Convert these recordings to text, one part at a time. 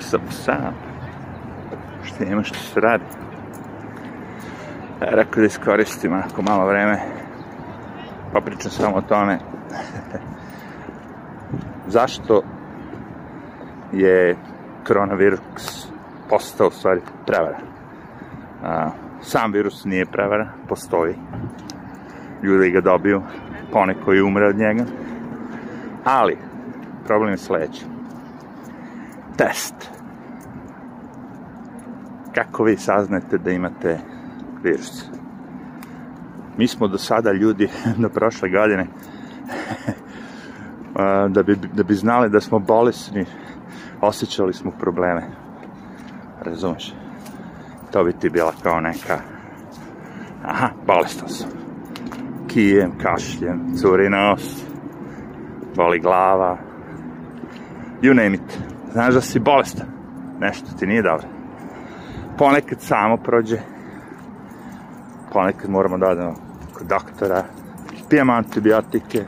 sam sam. Šta ima što se radi? Rekao da iskoristim ako malo vreme. Popričam samo o tome. Zašto je koronavirus postao u stvari prevara? A, sam virus nije prevara, postoji. Ljudi ga dobiju, poneko i umre od njega. Ali, problem je sledeći. Test. Kako vi saznate da imate virus? Mi smo do sada ljudi do prošle godine da bi, da bi znali da smo bolesni, osjećali smo probleme. Razumeš? To bi ti bila kao neka aha, bolestan sam. Kijem, kašljem, curi nos, boli glava, you name it. Znaš da si bolestan, nešto ti nije dobro. Ponekad samo prođe, ponekad moramo da odemo kod doktora, pijemo antibiotike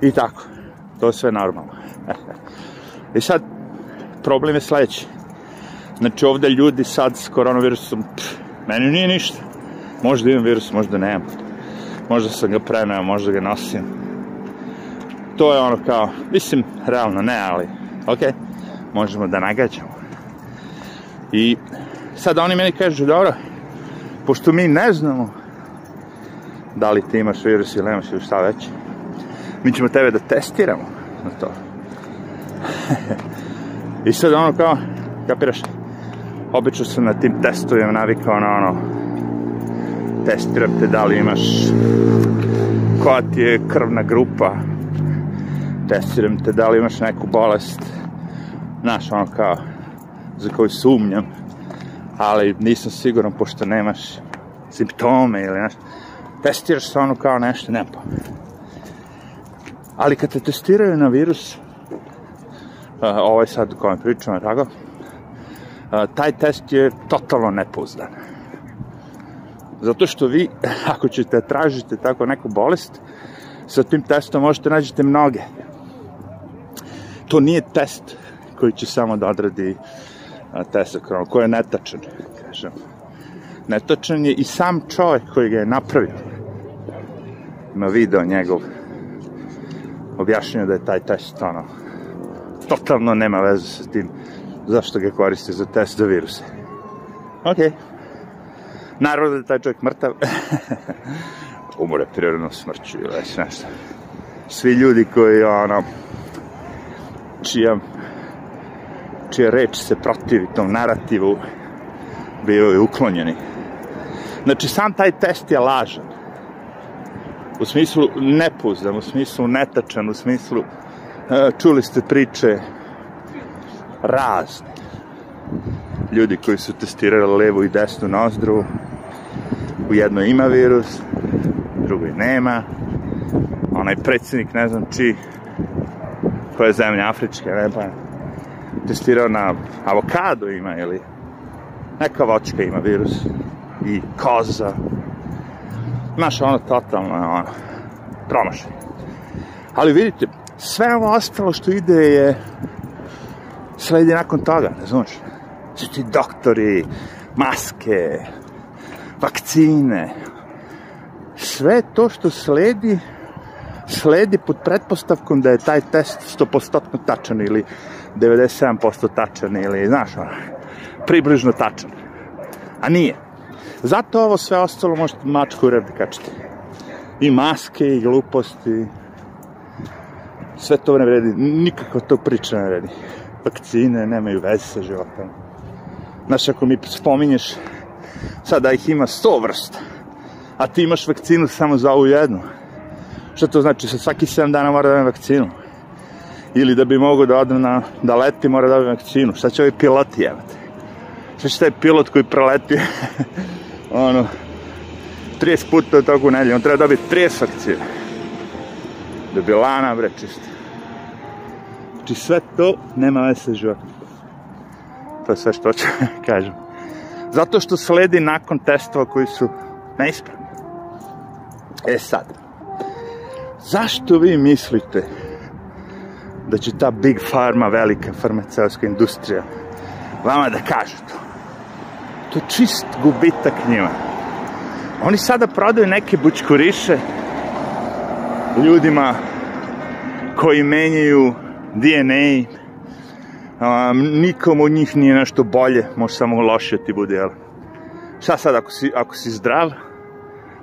i tako. To je sve normalno. I sad, problem je sledeći. Znači ovde ljudi sad s koronavirusom, pff, meni nije ništa. Možda imam virus, možda nemam. Možda sam ga preneo, možda ga nosim. To je ono kao, mislim, realno ne, ali, ok, možemo da nagađamo. I sad oni meni kažu, dobro, pošto mi ne znamo da li ti imaš virus ili nemaš ili šta već, mi ćemo tebe da testiramo na to. I sad ono kao, kapiraš, obično sam na tim testovima navikao na ono, testiram te da li imaš, koja ti je krvna grupa, testiram te da li imaš neku bolest, znaš, ono kao, za koju sumnjam, ali nisam siguran pošto nemaš simptome ili nešto, testiraš se ono kao nešto, nema pa. Ali kad te testiraju na virus, ovaj sad o kojem pričamo, tako, taj test je totalno nepouzdan. Zato što vi, ako ćete tražite tako neku bolest, sa tim testom možete nađete mnoge. To nije test koji će samo da odradi test za koronu, koji je netačan, kažem. Netačan je i sam čovjek koji ga je napravio. Ima video njegov objašnjeno da je taj test ono totalno nema veze sa tim zašto ga koriste za test za viruse. Ok. Naravno da je taj čovjek mrtav. Umore prirodno smrću ili već nešto. Svi ljudi koji, ono, čija, čija reč se protivi tom narativu, bivaju uklonjeni. Znači, sam taj test je lažan. U smislu nepouzdan, u smislu netačan, u smislu e, čuli ste priče razne. Ljudi koji su testirali levu i desnu nozdru, u jednoj ima virus, drugoj nema. Onaj predsjednik, ne znam či, koja je zemlja Afričke, ne pa, testirao na avokado ima ili neka vočka ima virus i koza. Znaš, ono totalno, ono, promašaj. Ali vidite, sve ovo ostalo što ide je sledi nakon toga, ne znaš? Svi ti doktori, maske, vakcine, sve to što sledi, sledi pod pretpostavkom da je taj test 100% tačan ili 97% tačan ili, znaš, ono, približno tačan. A nije. Zato ovo sve ostalo možete mačku u da kačete. I maske, i gluposti, sve to ne vredi, nikako to priča ne vredi. Vakcine nemaju veze sa životom. Znaš, ako mi spominješ sad da ih ima sto vrsta, a ti imaš vakcinu samo za ovu jednu, što to znači? Sa svaki 7 dana mora da imam vakcinu. Ili da bi mogo da odem na, da leti, mora da imam vakcinu. Šta će ovi piloti jevati? Šta će taj pilot koji preleti, ono, 30 puta od togu nedelje, on treba dobiti 30 vakcine. Debilana, bre, čisto. Znači sve to nema veze sa životom. To je sve što ću kažem. Zato što sledi nakon testova koji su neispravni. E sad, zašto vi mislite da će ta big farma, velika farmaceutska industrija, vama da kaže to. To je čist gubitak njima. Oni sada prodaju neke bučkoriše ljudima koji menjaju DNA, um, nikom od njih nije nešto bolje, može samo loše ti bude, jel? Šta sad ako si, ako si zdrav,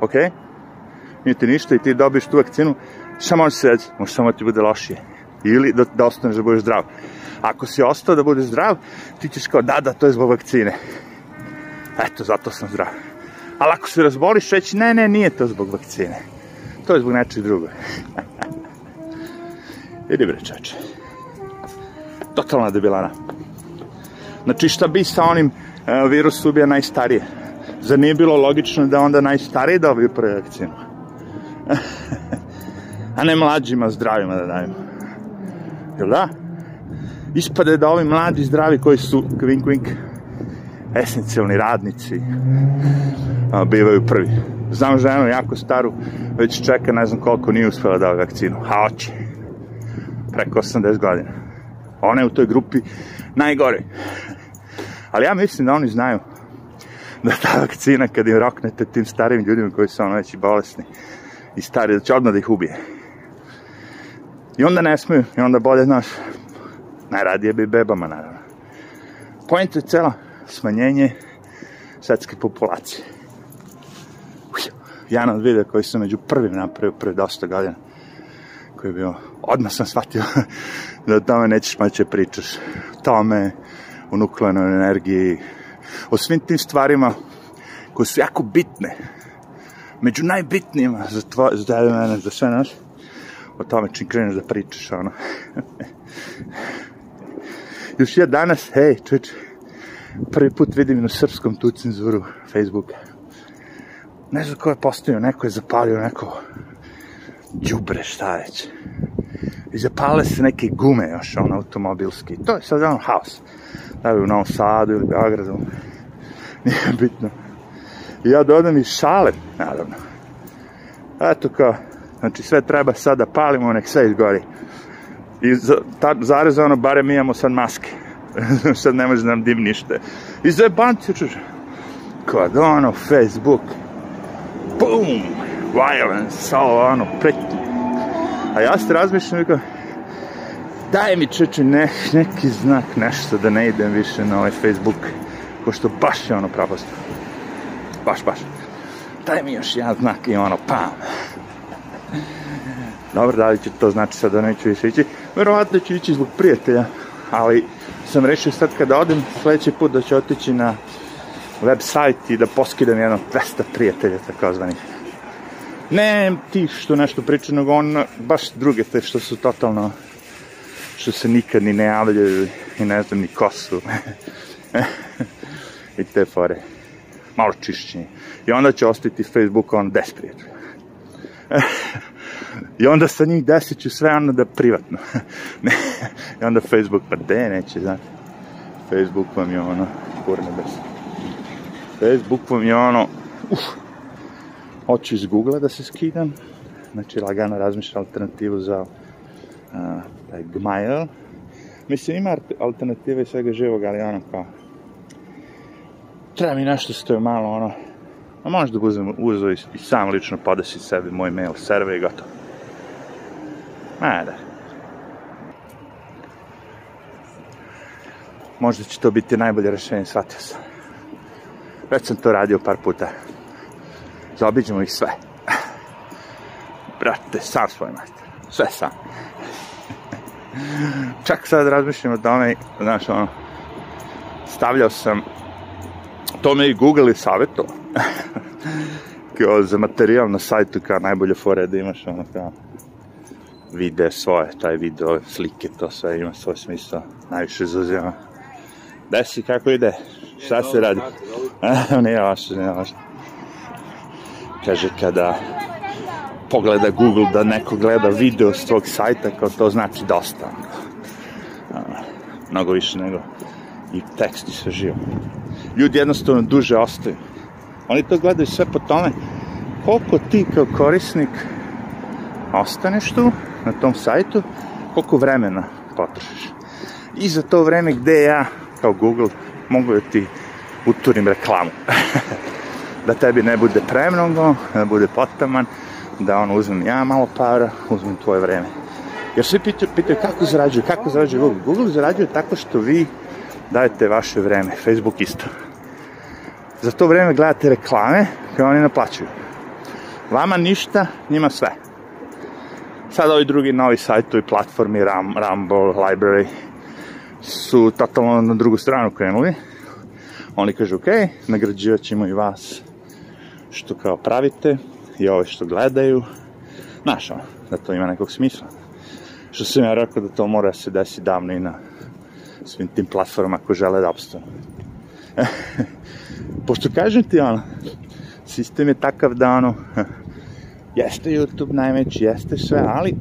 ok, nije ti ništa i ti dobiješ tu vakcinu, šta može se reći? Može samo ti bude lošije. Ili da, da ostaneš da budeš zdrav. Ako si ostao da budeš zdrav, ti ćeš kao, da, da, to je zbog vakcine. Eto, zato sam zdrav. Ali ako se razboliš, reći, ne, ne, nije to zbog vakcine. To je zbog nečeg drugog. Idi bre, čače. Totalna debilana. Znači, šta bi sa onim uh, virus ubija najstarije? Zar nije bilo logično da onda najstariji dobiju prvu vakcinu? A ne mlađima, zdravima da dajemo. Jel da? Ispade da ovi mladi zdravi koji su, kvink, kvink, esencijalni radnici, a, bivaju prvi. Znam ženu jako staru, već čeka ne znam koliko nije uspela da vakcinu. A oće. Preko 80 godina. Ona je u toj grupi najgore. Ali ja mislim da oni znaju da ta vakcina kad im roknete tim starim ljudima koji su ono već bolesni i stari, da će odmah da ih ubije. I onda ne smiju, i onda bolje, znaš, najradije bi bebama, naravno. Point je cela smanjenje svetske populacije. Jedan od videa koji sam među prvim napravio pre dosta godina, koji je bio, odmah sam shvatio da o tome nećeš moći da pričaš. Tome, o nuklearnoj energiji, o svim tim stvarima koje su jako bitne. Među najbitnijima za, tvo, za tebe mene, za sve nas, o tome čim kreneš da pričaš, ono. Još ja danas, hej, čuč, prvi put vidim na srpskom tu cenzuru Facebooka. Ne znam ko je postavio, neko je zapalio neko džubre, šta već. I zapale se neke gume još, ono, automobilski. To je sad ono haos. Da li u Novom Sadu ili Beogradu. Nije bitno. I ja dodam i šale, naravno. Eto kao, znači sve treba sad da palimo, nek sve izgori. I za, ta, zarezano, bare mi imamo sad maske. sad ne može da nam dim ništa. I za banci, čuš, kod ono, Facebook, boom, violence, ovo ono, pretnje. A ja se razmišljam, kao, daj mi čeče ne, neki znak, nešto da ne idem više na ovaj Facebook, ko što baš je ono praposto. Baš, baš. Daj mi još jedan znak i ono, pam. Dobro, da li će to znači sad da neću više ići? Verovatno ću ići zbog prijatelja, ali sam rešio sad kada odem sledeći put da ću otići na website i da poskidam jedno 200 prijatelja takozvanih. Ne ti što nešto priča, nego on baš druge te što su totalno što se nikad ni ne javljaju i ne znam ni ko su. I te fore. Malo čišćenje. I onda će ostati Facebook on 10 prijatelja. I onda sa njih deset ću sve ono da privatno. I onda Facebook, pa de, neće, znate. Facebook vam je ono, kurne bez. Facebook vam je ono, uf, hoću iz Google da se skidam. Znači, lagano razmišljam alternativu za uh, taj Gmail. Mislim, ima alternative svega živog, ali ono kao, treba mi nešto što je malo ono, a možda uzem, uzo i, i sam lično podesi sebi moj mail server i gotovo. Ma da. Možda će to biti najbolje rešenje, shvatio sam. Već sam to radio par puta. Zaobiđemo ih sve. Brate, sam svoj majster. Sve sam. Čak sad razmišljam o tome, znaš, ono, stavljao sam, to me i Google i savjeto. kao za materijal na sajtu, kao najbolje fore da imaš, ono, kao, vide svoje, taj video, slike, to sve ima svoj smisla, najviše zauzima. Desi, kako ide? Šta se radi? nije vaše, nije vaše. Kaže, kada pogleda Google da neko gleda video s tvog sajta, kao to znači dosta. Mnogo više nego i tekst i sve živo. Ljudi jednostavno duže ostaju. Oni to gledaju sve po tome koliko ti kao korisnik ostaneš tu na tom sajtu, koliko vremena potrošiš. I za to vreme gde ja, kao Google, mogu da ti uturim reklamu. da tebi ne bude premnogo, da bude potaman, da on uzmem ja malo para, uzmem tvoje vreme. Jer svi pitaju, pitaju kako zarađuju, kako zarađuju Google. Google zarađuje tako što vi dajete vaše vreme, Facebook isto. Za to vreme gledate reklame koje oni naplaćuju. Vama ništa, njima sve. Sad ovi drugi novi sajtovi, platformi, Ram, Rumble, Library, su totalno na drugu stranu krenuli. Oni kažu, ok, nagrađivat ćemo i vas što kao pravite i ove što gledaju. Znaš, da to ima nekog smisla. Što sam ja rekao da to mora se desi davno i na svim tim platformama koje žele da obstanu. Pošto kažem ti, ono, sistem je takav da, ono, jeste YouTube najveći, jeste sve, ali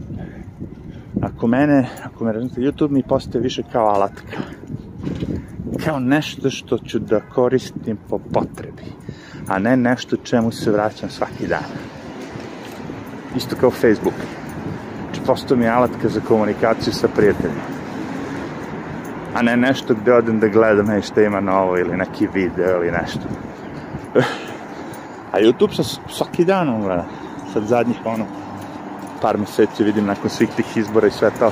ako mene, ako me razumite, YouTube mi postaje više kao alatka. Kao nešto što ću da koristim po potrebi, a ne nešto čemu se vraćam svaki dan. Isto kao Facebook. Znači, postao mi alatka za komunikaciju sa prijateljima. A ne nešto gde odem da gledam hej, šta ima novo ili neki video ili nešto. A YouTube sam svaki dan on gleda. Sad zadnjih ono, par meseci vidim nakon svih tih izbora i sve to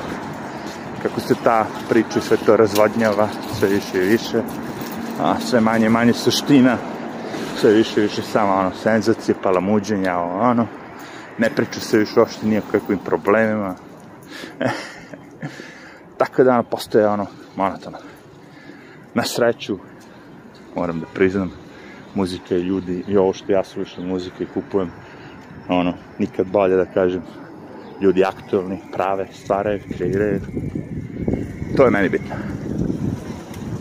kako se ta priča i sve to razvodnjava sve više i više a sve manje manje suština sve više i više samo ono senzacije, palamuđenja ono ne priča se više uopšte kakvim problemima tako da ono postoje ono monotono na sreću moram da priznam muzika i ljudi i ovo što ja slušam muzike i kupujem ono, nikad bolje da kažem ljudi aktualni, prave, stvaraju, kreiraju. To je meni bitno.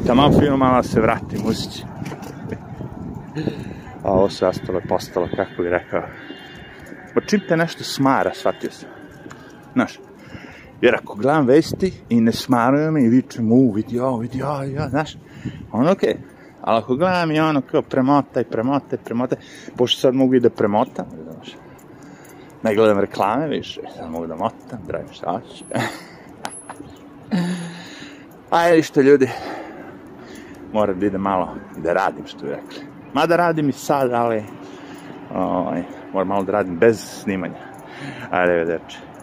Tamo fino malo se vrati muzici. A ovo sve ostalo je postalo, kako bih rekao. Pa čim te nešto smara, shvatio sam. Znaš, jer ako gledam vesti i ne smaraju me i vičem, u, vidi ovo, vidi ovo, ja, znaš, ono okej. Okay. Ali ako gledam i ono kao premotaj, premotaj, premotaj, pošto sad mogu i da premotam, znaš, ne gledam reklame više, sad mogu da motam, dragim šta hoću. Ajde što ljudi, moram da idem malo da radim što bi rekli. Mada radim i sad, ali ovaj, moram malo da radim bez snimanja. Ajde, vederče.